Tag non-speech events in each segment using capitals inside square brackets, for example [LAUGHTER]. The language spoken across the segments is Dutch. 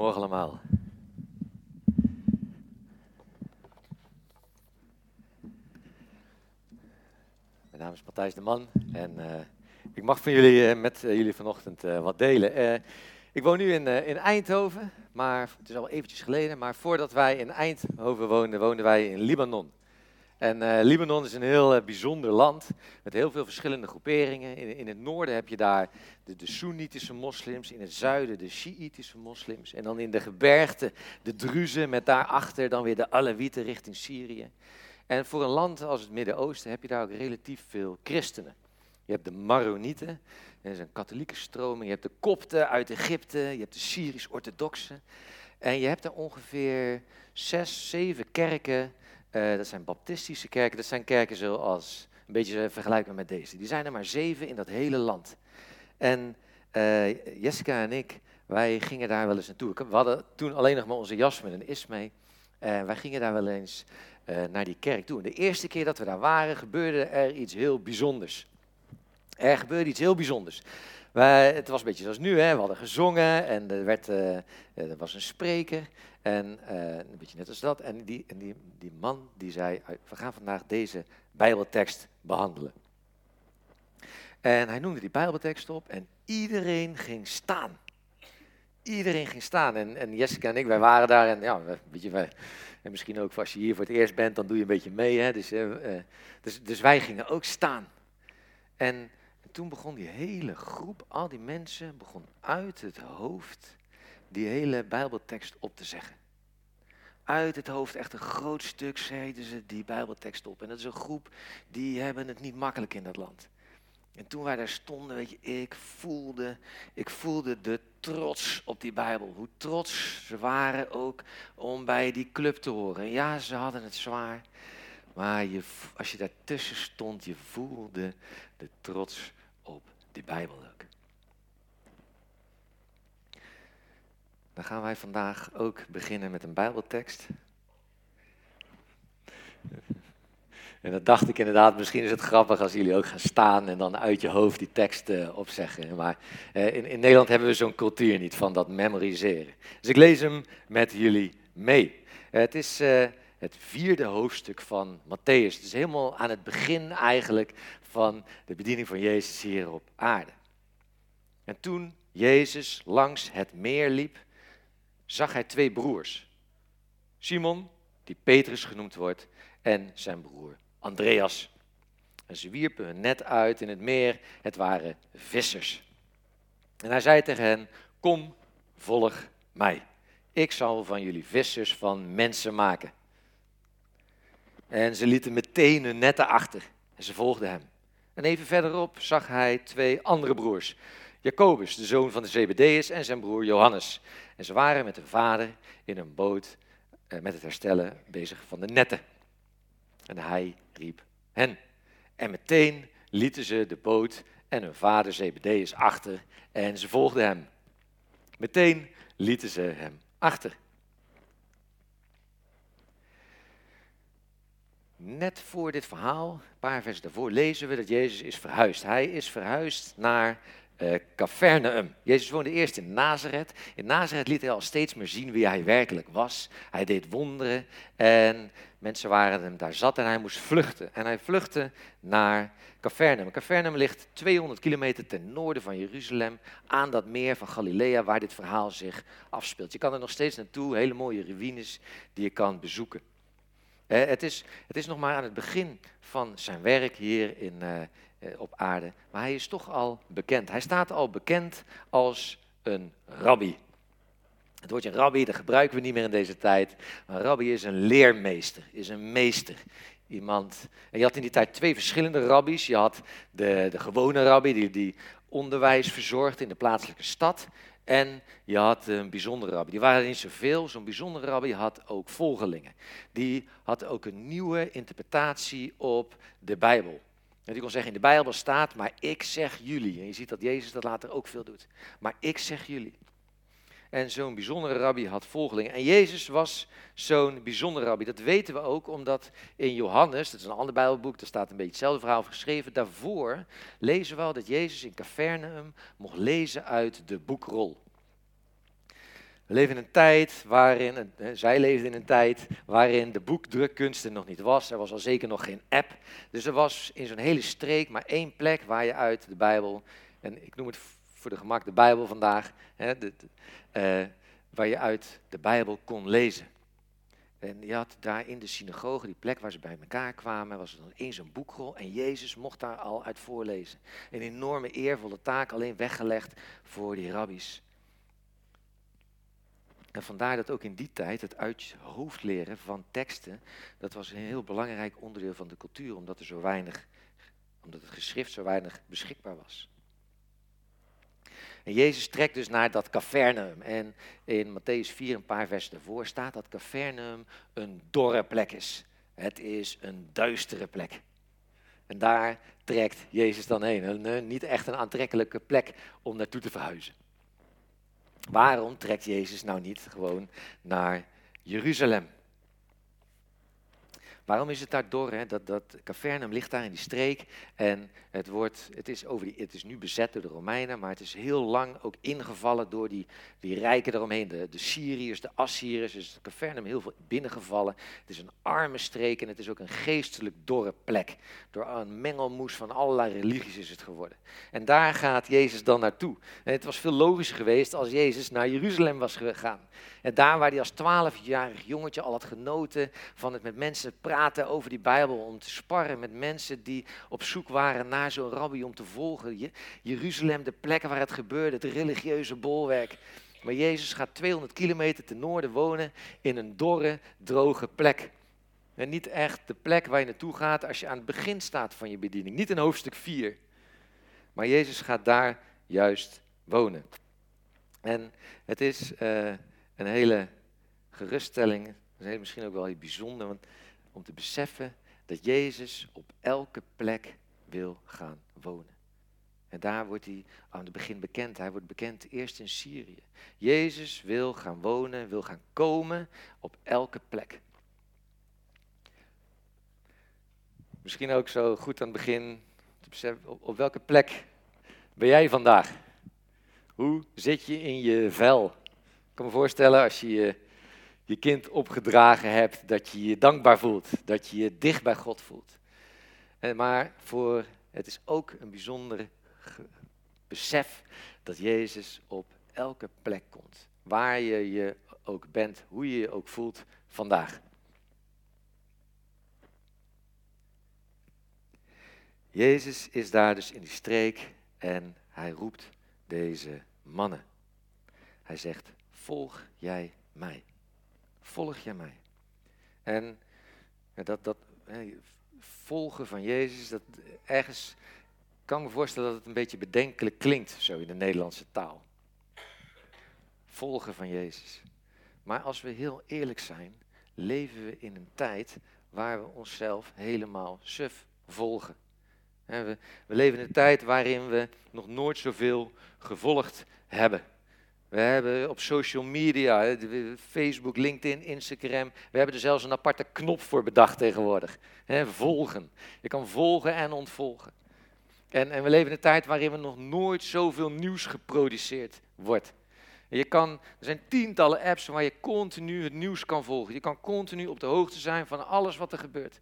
Goedemorgen allemaal. Mijn naam is Matthijs de Man en uh, ik mag van jullie, uh, met uh, jullie vanochtend wat delen. ik woon nu in, in Eindhoven, maar het is al eventjes geleden, maar voordat wij in Eindhoven woonden, woonden wij in Libanon. En uh, Libanon is een heel uh, bijzonder land met heel veel verschillende groeperingen. In, in het noorden heb je daar de, de Soenitische moslims, in het zuiden de Shiïtische moslims. En dan in de gebergten de Druzen met daarachter dan weer de Alawieten richting Syrië. En voor een land als het Midden-Oosten heb je daar ook relatief veel christenen. Je hebt de Maronieten, dat is een katholieke stroming. Je hebt de Kopten uit Egypte, je hebt de Syrisch-orthodoxen. En je hebt er ongeveer zes, zeven kerken uh, dat zijn baptistische kerken, dat zijn kerken zoals, een beetje vergelijkbaar met deze. Die zijn er maar zeven in dat hele land. En uh, Jessica en ik, wij gingen daar wel eens naartoe. We hadden toen alleen nog maar onze Jasmin en Ismee. En wij gingen daar wel eens uh, naar die kerk toe. En de eerste keer dat we daar waren, gebeurde er iets heel bijzonders. Er gebeurde iets heel bijzonders. Wij, het was een beetje zoals nu, hè? we hadden gezongen en er, werd, uh, er was een spreker. En uh, een beetje net als dat. En, die, en die, die man die zei, we gaan vandaag deze bijbeltekst behandelen. En hij noemde die bijbeltekst op en iedereen ging staan. Iedereen ging staan. En, en Jessica en ik, wij waren daar. En ja, weet je, en misschien ook als je hier voor het eerst bent, dan doe je een beetje mee. Hè? Dus, dus, dus wij gingen ook staan. En toen begon die hele groep, al die mensen, begon uit het hoofd die hele Bijbeltekst op te zeggen. Uit het hoofd, echt een groot stuk, zeiden ze die Bijbeltekst op. En dat is een groep, die hebben het niet makkelijk in dat land. En toen wij daar stonden, weet je, ik voelde, ik voelde de trots op die Bijbel. Hoe trots ze waren ook om bij die club te horen. ja, ze hadden het zwaar. Maar je, als je daartussen stond, je voelde de trots op die Bijbel ook. Dan gaan wij vandaag ook beginnen met een Bijbeltekst. En dat dacht ik inderdaad, misschien is het grappig als jullie ook gaan staan en dan uit je hoofd die tekst uh, opzeggen. Maar uh, in, in, Nederland hebben we zo'n cultuur niet van dat memoriseren. Dus ik lees hem met jullie mee. Uh, het is het vierde hoofdstuk van Matthäus. Is helemaal aan het begin eigenlijk van de bediening van Jezus hier op aarde. En toen Jezus langs het meer liep, zag hij twee broers. Simon, die Petrus genoemd wordt, en zijn broer Andreas. En ze wierpen hun net uit in het meer. Het waren vissers. En hij zei tegen hen: Kom, volg mij. Ik zal van jullie vissers van mensen maken. En ze lieten meteen hun netten achter en ze volgden hem. En even verderop zag hij twee andere broers. Jacobus, de zoon van de Zebedeus, en zijn broer Johannes. En ze waren met hun vader in een boot eh, met het herstellen bezig van de netten. En hij riep hen. En meteen lieten ze de boot en hun vader Zebedeus achter en ze volgden hem. Meteen lieten ze hem achter. Net voor dit verhaal, een paar versen daarvoor, lezen we dat Jezus is verhuisd. Hij is verhuisd naar uh. Jezus woonde eerst in Nazareth. In Nazareth liet hij al steeds meer zien wie hij werkelijk was. Hij deed wonderen en mensen waren hem daar zat en hij moest vluchten. En hij vluchtte naar Capernaum. Capernaum ligt 200 kilometer ten noorden van Jeruzalem, aan dat meer van Galilea waar dit verhaal zich afspeelt. Je kan er nog steeds naartoe, hele mooie ruïnes die je kan bezoeken. Het is, het is nog maar aan het begin van zijn werk hier in, uh, op aarde, maar hij is toch al bekend. Hij staat al bekend als een rabbi. Het woordje rabbi, dat gebruiken we niet meer in deze tijd. Maar rabbi is een leermeester, is een meester. Iemand. En je had in die tijd twee verschillende rabbies. Je had de, de gewone rabbi die, die onderwijs verzorgde in de plaatselijke stad. En je had een bijzondere rabbi. Die waren er niet zoveel. Zo'n bijzondere rabbi had ook volgelingen. Die had ook een nieuwe interpretatie op de Bijbel. En die kon zeggen, in de Bijbel staat, maar ik zeg jullie. En je ziet dat Jezus dat later ook veel doet. Maar ik zeg jullie. En zo'n bijzondere rabbi had volgelingen. En Jezus was zo'n bijzondere rabbi. Dat weten we ook omdat in Johannes, dat is een ander Bijbelboek, daar staat een beetje hetzelfde verhaal geschreven. Daarvoor lezen we al dat Jezus in Capernaum mocht lezen uit de boekrol. We leven in een tijd waarin, zij leefde in een tijd waarin de boekdrukkunst er nog niet was. Er was al zeker nog geen app. Dus er was in zo'n hele streek maar één plek waar je uit de Bijbel, en ik noem het voor de gemak de Bijbel vandaag, hè, de, uh, waar je uit de Bijbel kon lezen. En je had daar in de synagoge, die plek waar ze bij elkaar kwamen, was er dan eens een boekrol en Jezus mocht daar al uit voorlezen. Een enorme eervolle taak alleen weggelegd voor die rabbies. En vandaar dat ook in die tijd het uit leren van teksten, dat was een heel belangrijk onderdeel van de cultuur, omdat er zo weinig, omdat het geschrift zo weinig beschikbaar was. En Jezus trekt dus naar dat Cavernaum. En in Matthäus 4, een paar versen ervoor, staat dat Cavernaum een dorre plek is. Het is een duistere plek. En daar trekt Jezus dan heen. Een, eh, niet echt een aantrekkelijke plek om naartoe te verhuizen. Waarom trekt Jezus nou niet gewoon naar Jeruzalem? Waarom is het daar dor? Hè? Dat, dat Cavernum ligt daar in die streek en het, wordt, het, is over die, het is nu bezet door de Romeinen, maar het is heel lang ook ingevallen door die, die rijken eromheen. De, de Syriërs, de Assyriërs, het Cavernum heel veel binnengevallen. Het is een arme streek en het is ook een geestelijk dorre plek. Door een mengelmoes van allerlei religies is het geworden. En daar gaat Jezus dan naartoe. En het was veel logischer geweest als Jezus naar Jeruzalem was gegaan. En daar waar hij als twaalfjarig jongetje al had genoten van het met mensen praten over die Bijbel, om te sparren met mensen die op zoek waren naar zo'n rabbi om te volgen. Jeruzalem, de plek waar het gebeurde, het religieuze bolwerk. Maar Jezus gaat 200 kilometer ten noorden wonen in een dorre, droge plek. En niet echt de plek waar je naartoe gaat als je aan het begin staat van je bediening. Niet in hoofdstuk 4. Maar Jezus gaat daar juist wonen. En het is uh, een hele geruststelling, misschien ook wel heel bijzonder, want, om te beseffen dat Jezus op elke plek wil gaan wonen. En daar wordt hij aan het begin bekend. Hij wordt bekend eerst in Syrië. Jezus wil gaan wonen, wil gaan komen op elke plek. Misschien ook zo goed aan het begin te beseffen, op, welke plek ben jij vandaag? Hoe zit je in je vel? kan me voorstellen als je, je je kind opgedragen hebt, dat je je dankbaar voelt, dat je je dicht bij God voelt. Maar voor, het is ook een bijzonder besef dat Jezus op elke plek komt. Waar je je ook bent, hoe je je ook voelt vandaag. Jezus is daar dus in die streek en hij roept deze mannen. Hij zegt, volg jij mij. Volg jij mij. En dat, dat volgen van Jezus, dat ergens kan me voorstellen dat het een beetje bedenkelijk klinkt, zo in de Nederlandse taal. Volgen van Jezus. Maar als we heel eerlijk zijn, leven we in een tijd waar we onszelf helemaal suf volgen. We, we leven in een tijd waarin we nog nooit zoveel gevolgd hebben. We hebben op social media, Facebook, LinkedIn, Instagram, we hebben er zelfs een aparte knop voor bedacht tegenwoordig. volgen. Je kan volgen en ontvolgen. En, en we leven in een tijd waarin er nog nooit zoveel nieuws geproduceerd wordt. je kan, er zijn tientallen apps waar je continu het nieuws kan volgen. Je kan continu op de hoogte zijn van alles wat er gebeurt.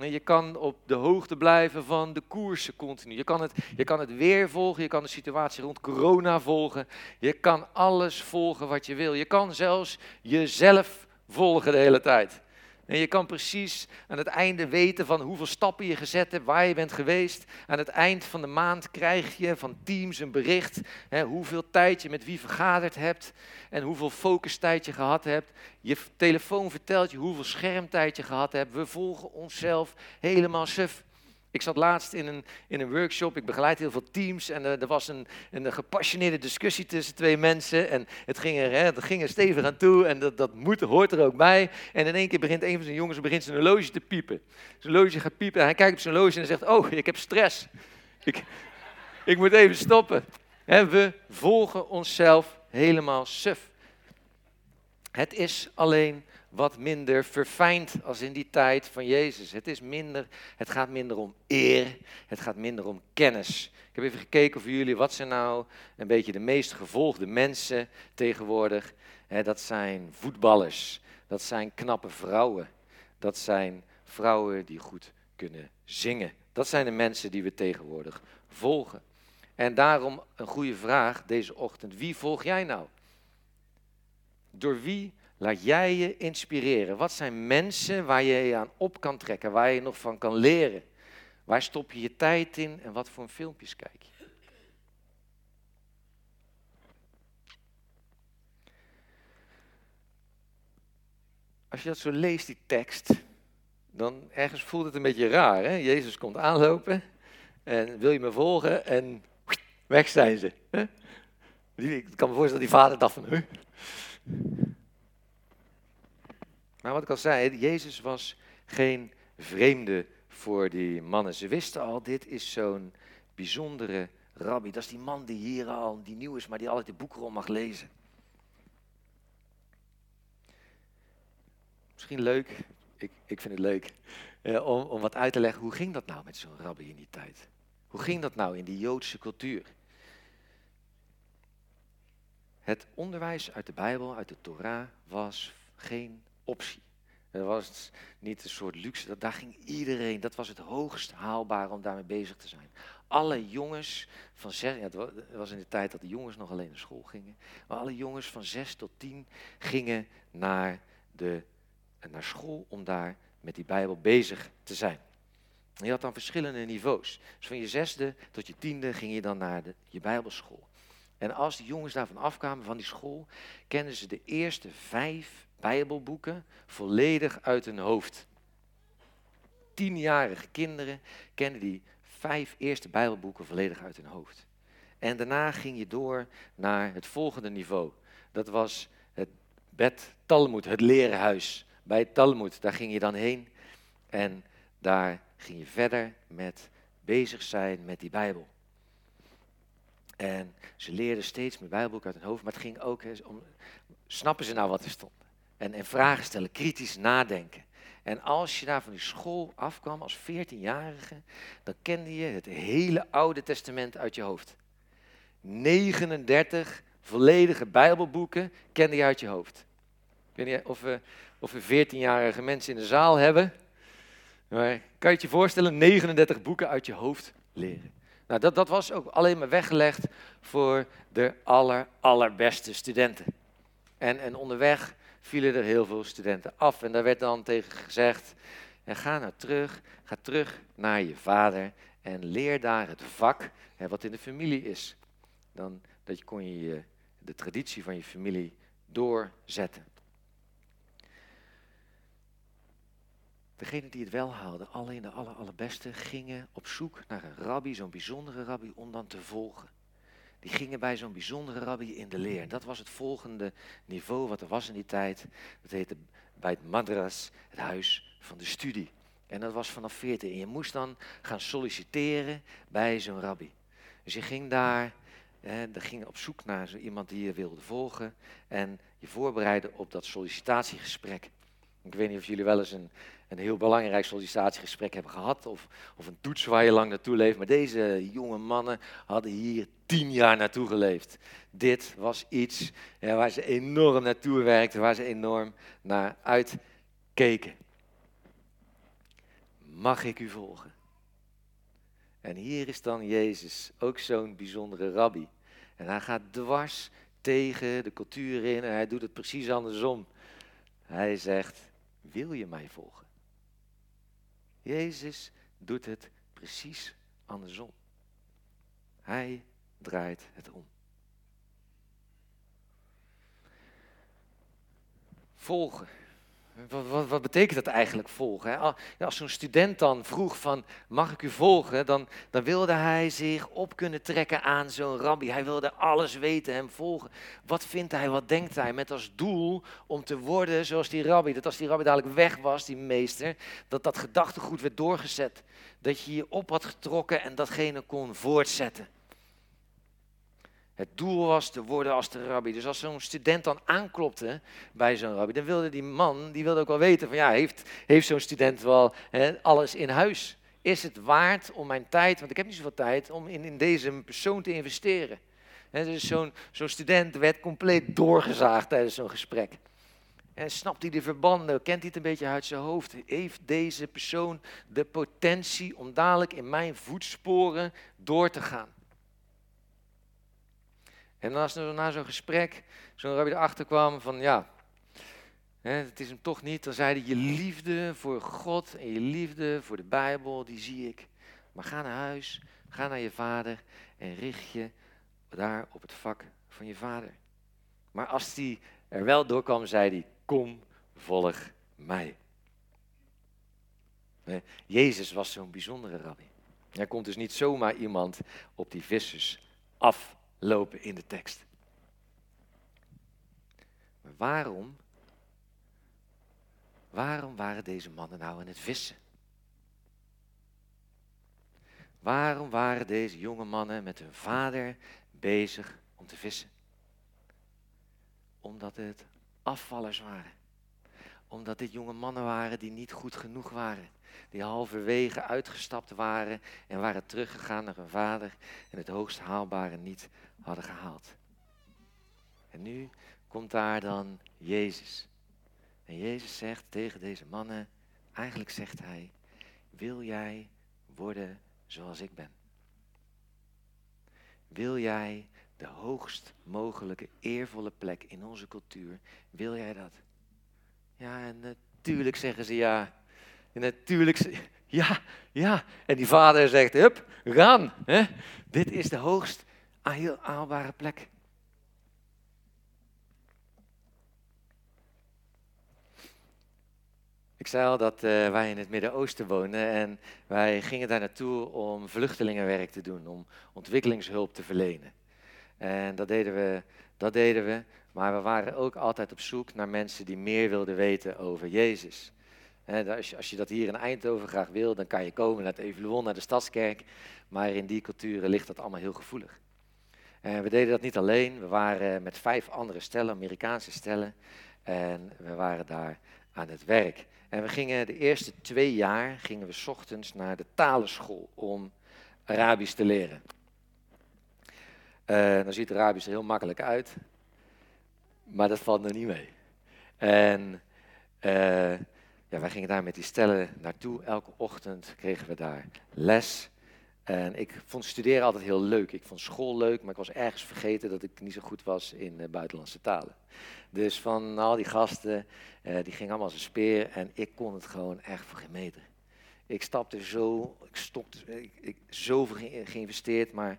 Je kan op de hoogte blijven van de koersen continu. Je kan, het, je kan het weer volgen, je kan de situatie rond corona volgen. Je kan alles volgen wat je wil. Je kan zelfs jezelf volgen de hele tijd. En je kan precies aan het einde weten van hoeveel stappen je gezet hebt, waar je bent geweest. Aan het eind van de maand krijg je van Teams een bericht hè, hoeveel tijd je met wie vergaderd hebt en hoeveel focustijd je gehad hebt. Je telefoon vertelt je hoeveel schermtijd je gehad hebt. We volgen onszelf helemaal suf. Ik zat laatst in een, in een workshop, ik begeleid heel veel teams en er, er was een, een gepassioneerde discussie tussen twee mensen en het ging er, hè, het ging er stevig aan toe en dat, dat moet, hoort er ook bij. En in één keer begint een van zijn jongens begint zijn horloge te piepen. Zijn horloge gaat piepen en hij kijkt op zijn horloge en zegt, oh, ik heb stress. Ik, ik moet even stoppen. we volgen onszelf helemaal suf. Het is alleen wat minder verfijnd als in die tijd van Jezus. Het, is minder, het gaat minder om eer, het gaat minder om kennis. Ik heb even gekeken voor jullie, wat zijn nou een beetje de meest gevolgde mensen tegenwoordig? dat zijn voetballers, dat zijn knappe vrouwen, dat zijn vrouwen die goed kunnen zingen. Dat zijn de mensen die we tegenwoordig volgen. En daarom een goede vraag deze ochtend. Wie volg jij nou? Door wie laat jij je inspireren? Wat zijn mensen waar je je aan op kan trekken, waar je nog van kan leren? Waar stop je je tijd in en wat voor filmpjes kijk je? Als je dat zo leest, die tekst, dan ergens voelt het een beetje raar. Hè? Jezus komt aanlopen en wil je me volgen en weg zijn ze. Ik kan me voorstellen dat die vader dacht van... Maar wat ik al zei, Jezus was geen vreemde voor die mannen. Ze wisten al, dit is zo'n bijzondere rabbi. Dat is die man die hier al, die nieuw is, maar die altijd de boeken om mag lezen. Misschien leuk, ik, ik vind het leuk, eh, om, om wat uit te leggen. Hoe ging dat nou met zo'n rabbi in die tijd? Hoe ging dat nou in die Joodse cultuur? Het onderwijs uit de Bijbel, uit de Torah, was geen optie. Dat was niet een soort luxe, daar ging iedereen, dat was het hoogst haalbare om daarmee bezig te zijn. Alle jongens van zes, ja, het was in de tijd dat de jongens nog alleen naar school gingen, maar alle jongens van zes tot tien gingen naar, de, naar school om daar met die Bijbel bezig te zijn. je had dan verschillende niveaus. Dus van je zesde tot je tiende ging je dan naar de, je Bijbelschool. En als die jongens daarvan afkwamen van die school, kenden ze de eerste vijf Bijbelboeken volledig uit hun hoofd. Tienjarige kinderen kenden die vijf eerste Bijbelboeken volledig uit hun hoofd. En daarna ging je door naar het volgende niveau. Dat was het bed Talmud, het lerenhuis. Bij Talmud, daar ging je dan heen. En daar ging je verder met bezig zijn met die Bijbel. En ze leerden steeds meer Bijbelboeken uit hun hoofd, maar het ging ook om, snappen ze nou wat er stond? En, en vragen stellen, kritisch nadenken. En als je daar van die school afkwam als 14-jarige, dan kende je het hele Oude Testament uit je hoofd. 39 volledige Bijbelboeken kende je uit je hoofd. Ik weet niet of we, of we 14-jarige mensen in de zaal hebben. Maar kan je het je voorstellen, 39 boeken uit je hoofd leren? Nou, dat, dat was ook alleen maar weggelegd voor de aller, allerbeste studenten. En, en onderweg vielen er heel veel studenten af. En daar werd dan tegen gezegd, en ga nou terug, ga terug naar je vader en leer daar het vak hè, wat in de familie is. Dan dat kon je de traditie van je familie doorzetten. Degenen die het wel haalden, alleen de aller, allerbeste, gingen op zoek naar een rabbi, zo'n bijzondere rabbi, om dan te volgen. Die gingen bij zo'n bijzondere rabbi in de leer. Dat was het volgende niveau wat er was in die tijd. Dat heette bij het madras, het huis van de studie. En dat was vanaf 14. En je moest dan gaan solliciteren bij zo'n rabbi. Dus je ging daar, eh, ging op zoek naar zo iemand die je wilde volgen. En je voorbereiden op dat sollicitatiegesprek. Ik weet niet of jullie wel eens een, een heel belangrijk sollicitatiegesprek hebben gehad. Of, of een toets waar je lang naartoe leeft. Maar deze jonge mannen hadden hier tien jaar naartoe geleefd. Dit was iets ja, waar ze enorm naartoe werkten. Waar ze enorm naar uitkeken. Mag ik u volgen? En hier is dan Jezus, ook zo'n bijzondere rabbi. En hij gaat dwars tegen de cultuur in en hij doet het precies andersom. Hij zegt, wil je mij volgen? Jezus doet het precies andersom. Hij draait het om. Volgen. Wat, wat, wat, betekent dat eigenlijk volgen? Hè? Als zo'n student dan vroeg van, mag ik u volgen? Dan, dan wilde hij zich op kunnen trekken aan zo'n rabbi. Hij wilde alles weten, hem volgen. Wat vindt hij, wat denkt hij? Met als doel om te worden zoals die rabbi. Dat als die rabbi dadelijk weg was, die meester, dat dat gedachtegoed werd doorgezet. Dat je je op had getrokken en datgene kon voortzetten. Het doel was te worden als de rabbi. Dus als zo'n student dan aanklopte bij zo'n rabbi, dan wilde die man, die wilde ook wel weten van ja, heeft, heeft zo'n student wel hè, alles in huis? Is het waard om mijn tijd, want ik heb niet zoveel tijd, om in, in deze persoon te investeren? Dus zo'n zo'n student werd compleet doorgezaagd tijdens zo'n gesprek. En snapt hij de verbanden? Kent hij het een beetje uit zijn hoofd? Heeft deze persoon de potentie om dadelijk in mijn voetsporen door te gaan? En als er na zo'n gesprek zo'n rabbi erachter kwam van ja, hè, het is hem toch niet, dan zei hij je liefde voor God en je liefde voor de Bijbel, die zie ik. Maar ga naar huis, ga naar je vader en richt je daar op het vak van je vader. Maar als hij er wel doorkwam, zei hij, kom, volg mij. Jezus was zo'n bijzondere rabbi. Er komt dus niet zomaar iemand op die vissers aflopen in de tekst. Maar waarom, waarom waren deze mannen nou aan het vissen? Waarom waren deze jonge mannen met hun vader bezig om te vissen? Omdat het afvallers waren. Omdat dit jonge mannen waren die niet goed genoeg waren. Die halverwege uitgestapt waren en waren teruggegaan naar hun vader en het hoogst haalbare niet hadden gehaald. En nu komt daar dan Jezus. En Jezus zegt tegen deze mannen, eigenlijk zegt hij, wil jij worden zoals ik ben? Wil jij de hoogst mogelijke eervolle plek in onze cultuur. Wil jij dat? Ja, en natuurlijk zeggen ze ja. En natuurlijk, [LAUGHS] ja, ja. En die vader zegt, hup, gaan. Hè? Dit is de hoogst haalbare plek. Ik zei al dat uh, wij in het Midden-Oosten wonen en wij gingen daar naartoe om vluchtelingenwerk te doen, om ontwikkelingshulp te verlenen. En dat deden, we, dat deden we. Maar we waren ook altijd op zoek naar mensen die meer wilden weten over Jezus. Als, je, dat hier in Eindhoven graag wil, dan kan je komen naar het Evaluon, naar de Stadskerk. Maar in die culturen ligt dat allemaal heel gevoelig. En we deden dat niet alleen. We waren met vijf andere stellen, Amerikaanse stellen. En we waren daar aan het werk. En we gingen de eerste twee jaar gingen we ochtends naar de talenschool om Arabisch te leren. Uh, dan ziet Arabisch er heel makkelijk uit, maar dat valt nog niet mee. En uh, ja, wij gingen daar met die stellen naartoe. Elke ochtend kregen we daar les. En ik vond studeren altijd heel leuk. Ik vond school leuk, maar ik was ergens vergeten dat ik niet zo goed was in uh, buitenlandse talen. Dus van al die gasten, die gingen allemaal als een speer en ik kon het gewoon echt voor. Ik stapte zo, ik stopte, ik, ik zoveel geïnvesteerd, maar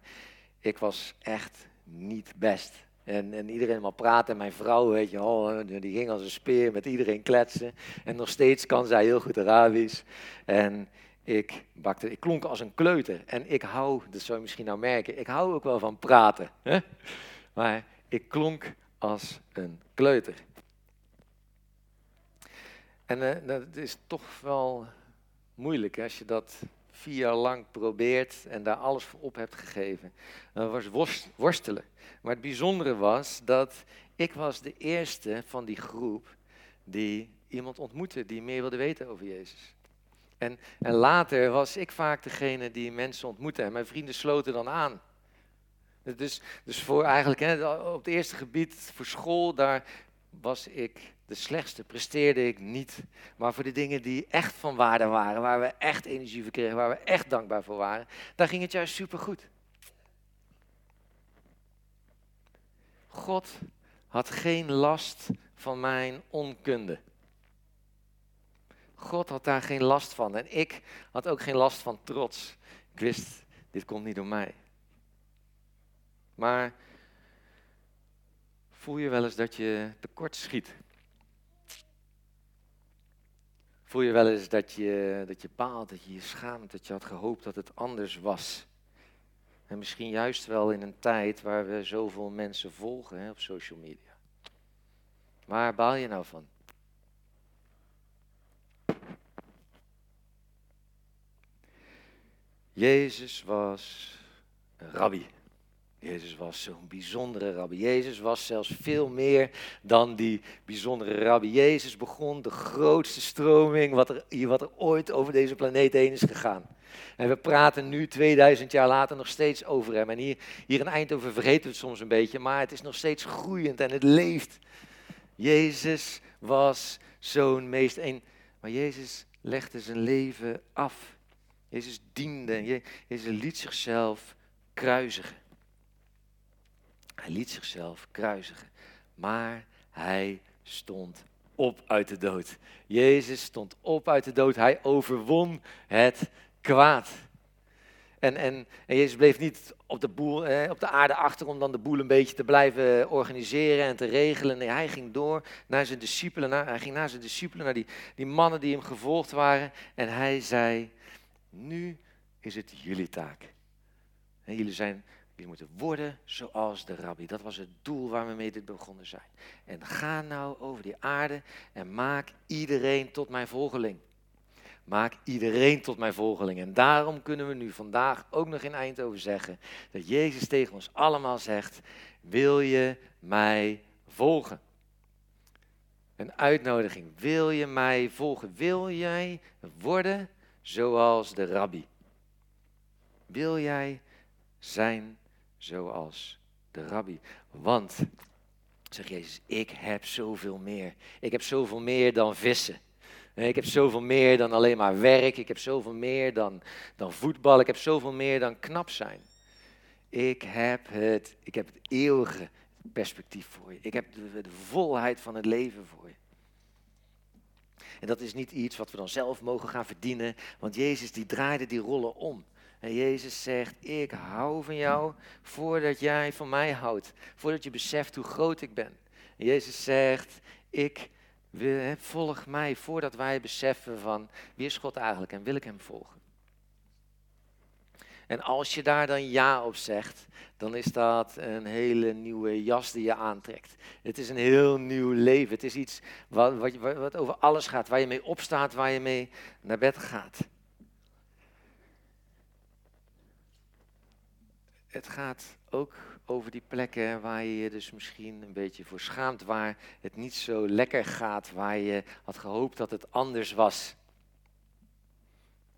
ik was echt niet best. En, en iedereen maar praten. En mijn vrouw, weet je, die ging als een speer met iedereen kletsen. En nog steeds kan zij heel goed Arabisch. En ik, bakte, ik klonk als een kleuter. En ik hou, dat zou je misschien nou merken, ik hou ook wel van praten. Hè? Maar ik klonk als een kleuter. En uh, dat is toch wel moeilijk hè, als je dat vier jaar lang probeert en daar alles voor op hebt gegeven. Dat was worstelen. Maar het bijzondere was dat ik was de eerste van die groep die iemand ontmoette die meer wilde weten over Jezus. En, en later was ik vaak degene die mensen ontmoette en mijn vrienden sloten dan aan. Dus, dus voor eigenlijk, hè, op het eerste gebied voor school, daar was ik de slechtste, presteerde ik niet. Maar voor de dingen die echt van waarde waren, waar we echt energie voor kregen, waar we echt dankbaar voor waren, daar ging het juist supergoed. God had geen last van mijn onkunde. God had daar geen last van. En ik had ook geen last van trots. Ik wist, dit komt niet door mij. Maar voel je wel eens dat je tekort schiet? Voel je wel eens dat je, dat je baalt, dat je je schaamt, dat je had gehoopt dat het anders was? En misschien juist wel in een tijd waar we zoveel mensen volgen hè, op social media. Waar baal je nou van? Jezus was een rabbi. Jezus was zo'n bijzondere rabbi. Jezus was zelfs veel meer dan die bijzondere rabbi. Jezus begon de grootste stroming wat er, wat er ooit over deze planeet heen is gegaan. En we praten nu 2000 jaar later nog steeds over hem. En hier, hier in Eindhoven vergeten we het soms een beetje, maar het is nog steeds groeiend en het leeft. Jezus was zo'n meest een. Maar Jezus legde zijn leven af. Jezus diende. Jezus liet zichzelf kruisigen. Hij liet zichzelf kruisigen. Maar hij stond op uit de dood. Jezus stond op uit de dood. Hij overwon het kwaad. En, en, en Jezus bleef niet op de, boel, eh, op de aarde achter om dan de boel een beetje te blijven organiseren en te regelen. Nee, hij ging door naar zijn discipelen. Naar, hij ging naar zijn discipelen, naar die, die mannen die hem gevolgd waren. En hij zei, nu is het jullie taak. En jullie zijn Jullie moeten worden zoals de rabbi. Dat was het doel waar we mee dit begonnen zijn. En ga nou over die aarde en maak iedereen tot mijn volgeling. Maak iedereen tot mijn volgeling. En daarom kunnen we nu vandaag ook nog in Eindhoven zeggen dat Jezus tegen ons allemaal zegt: Wil je mij volgen? Een uitnodiging. Wil je mij volgen? Wil jij worden zoals de rabbi? Wil jij zijn zoals de rabbi. Want, zegt Jezus, ik heb zoveel meer. Ik heb zoveel meer dan vissen. Ik heb zoveel meer dan alleen maar werk. Ik heb zoveel meer dan, dan voetbal. Ik heb zoveel meer dan knap zijn. Ik heb het, ik heb het eeuwige perspectief voor je. Ik heb de, de volheid van het leven voor je. En dat is niet iets wat we dan zelf mogen gaan verdienen, want Jezus die draaide die rollen om. En Jezus zegt, ik hou van jou voordat jij van mij houdt. Voordat je beseft hoe groot ik ben. En Jezus zegt, ik wil, volg mij voordat wij beseffen van wie is God eigenlijk en wil ik hem volgen. En als je daar dan ja op zegt, dan is dat een hele nieuwe jas die je aantrekt. Het is een heel nieuw leven. Het is iets wat, wat, wat over alles gaat, waar je mee opstaat, waar je mee naar bed gaat. Het gaat ook over die plekken waar je je dus misschien een beetje voor schaamt, waar het niet zo lekker gaat, waar je had gehoopt dat het anders was.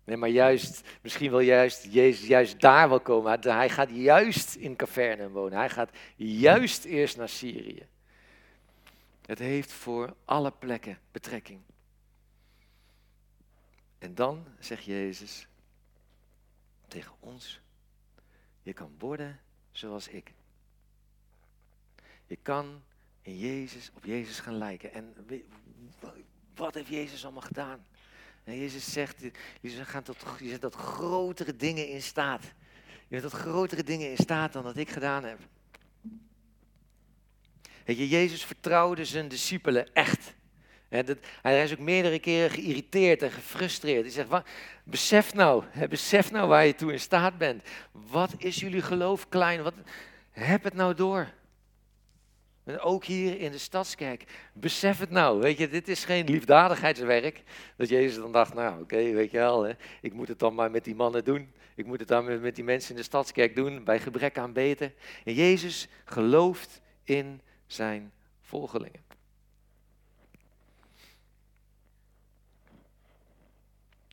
Nee, maar juist, misschien wil juist Jezus juist daar wel komen. Hij gaat juist in Cavernaum wonen. Hij gaat juist eerst naar Syrië. Het heeft voor alle plekken betrekking. En dan zegt Jezus tegen ons, je kan worden zoals ik. Je kan in Jezus, op Jezus gaan lijken. En wat heeft Jezus allemaal gedaan? En Jezus zegt, je, gaat tot, zet dat grotere dingen in staat. Je zet dat grotere dingen in staat dan dat ik gedaan heb. Weet je, Jezus vertrouwde zijn discipelen echt hij is ook meerdere keren geïrriteerd en gefrustreerd. Hij zegt, besef nou, besef nou waar je toe in staat bent. Wat is jullie geloof klein? Wat, heb het nou door. En ook hier in de stadskerk, besef het nou. Weet je, dit is geen liefdadigheidswerk. Dat Jezus dan dacht, nou oké, weet je wel, hè, ik moet het dan maar met die mannen doen. Ik moet het dan met, met die mensen in de stadskerk doen, bij gebrek aan beter. En Jezus gelooft in zijn volgelingen.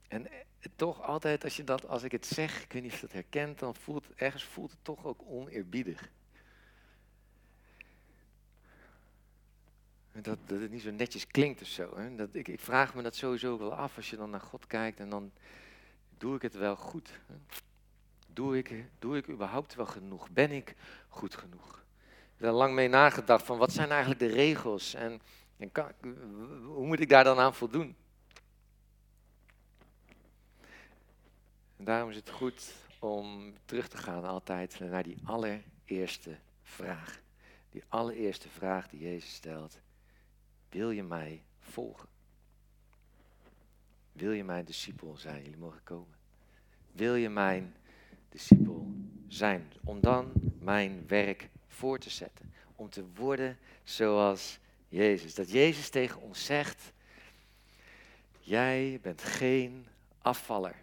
En eh, toch altijd, als, je dat, als ik het zeg, ik weet niet of je dat herkent, dan voelt ergens voelt het toch ook oneerbiedig. Dat, dat het niet zo netjes klinkt of zo. Hè? Dat, ik, ik vraag me dat sowieso wel af als je dan naar God kijkt en dan doe ik het wel goed. Hè? Doe ik, doe ik überhaupt wel genoeg? Ben ik goed genoeg? Ik heb lang mee nagedacht van wat zijn eigenlijk de regels en, en hoe moet ik daar dan aan voldoen? En daarom is het goed om terug te gaan altijd naar die allereerste vraag. Die allereerste vraag die Jezus stelt. Wil je mij volgen? Wil je mijn discipel zijn? Jullie mogen komen. Wil je mijn discipel zijn? Om dan mijn werk voor te zetten. Om te worden zoals Jezus. Dat Jezus tegen ons zegt, jij bent geen afvaller.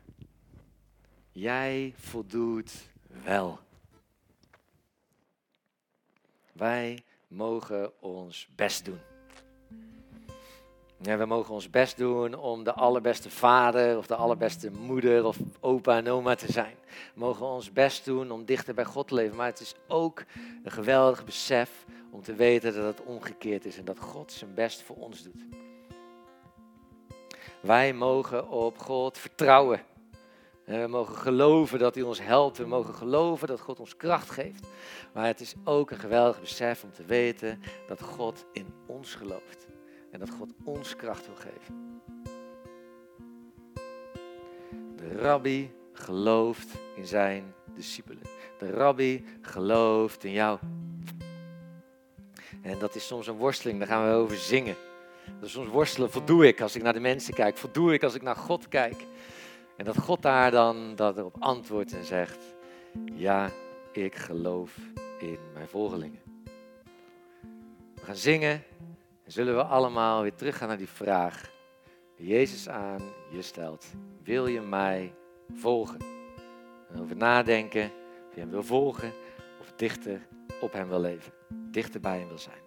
Jij voldoet wel. Wij mogen ons best doen. Ja, we mogen ons best doen om de allerbeste vader of de allerbeste moeder of opa en oma te zijn. Mogen ons best doen om dichter bij God te leven. Maar het is ook een geweldig besef om te weten dat het omgekeerd is en dat God zijn best voor ons doet. Wij mogen op God vertrouwen. We mogen geloven dat hij ons helpt. We mogen geloven dat God ons kracht geeft. Maar het is ook een geweldig besef om te weten dat God in ons gelooft. En dat God ons kracht wil geven. De rabbi gelooft in zijn discipelen. De rabbi gelooft in jou. En dat is soms een worsteling, daar gaan we over zingen. Dat soms worstelen, voldoe ik als ik naar de mensen kijk, voldoe ik als ik naar God kijk. En dat God daar dan dat erop antwoordt en zegt, ja, ik geloof in mijn volgelingen. We gaan zingen en zullen we allemaal weer teruggaan naar die vraag die Jezus aan je stelt. Wil je mij volgen? En over nadenken of je hem wil volgen of dichter op hem wil leven, dichter bij hem wil zijn.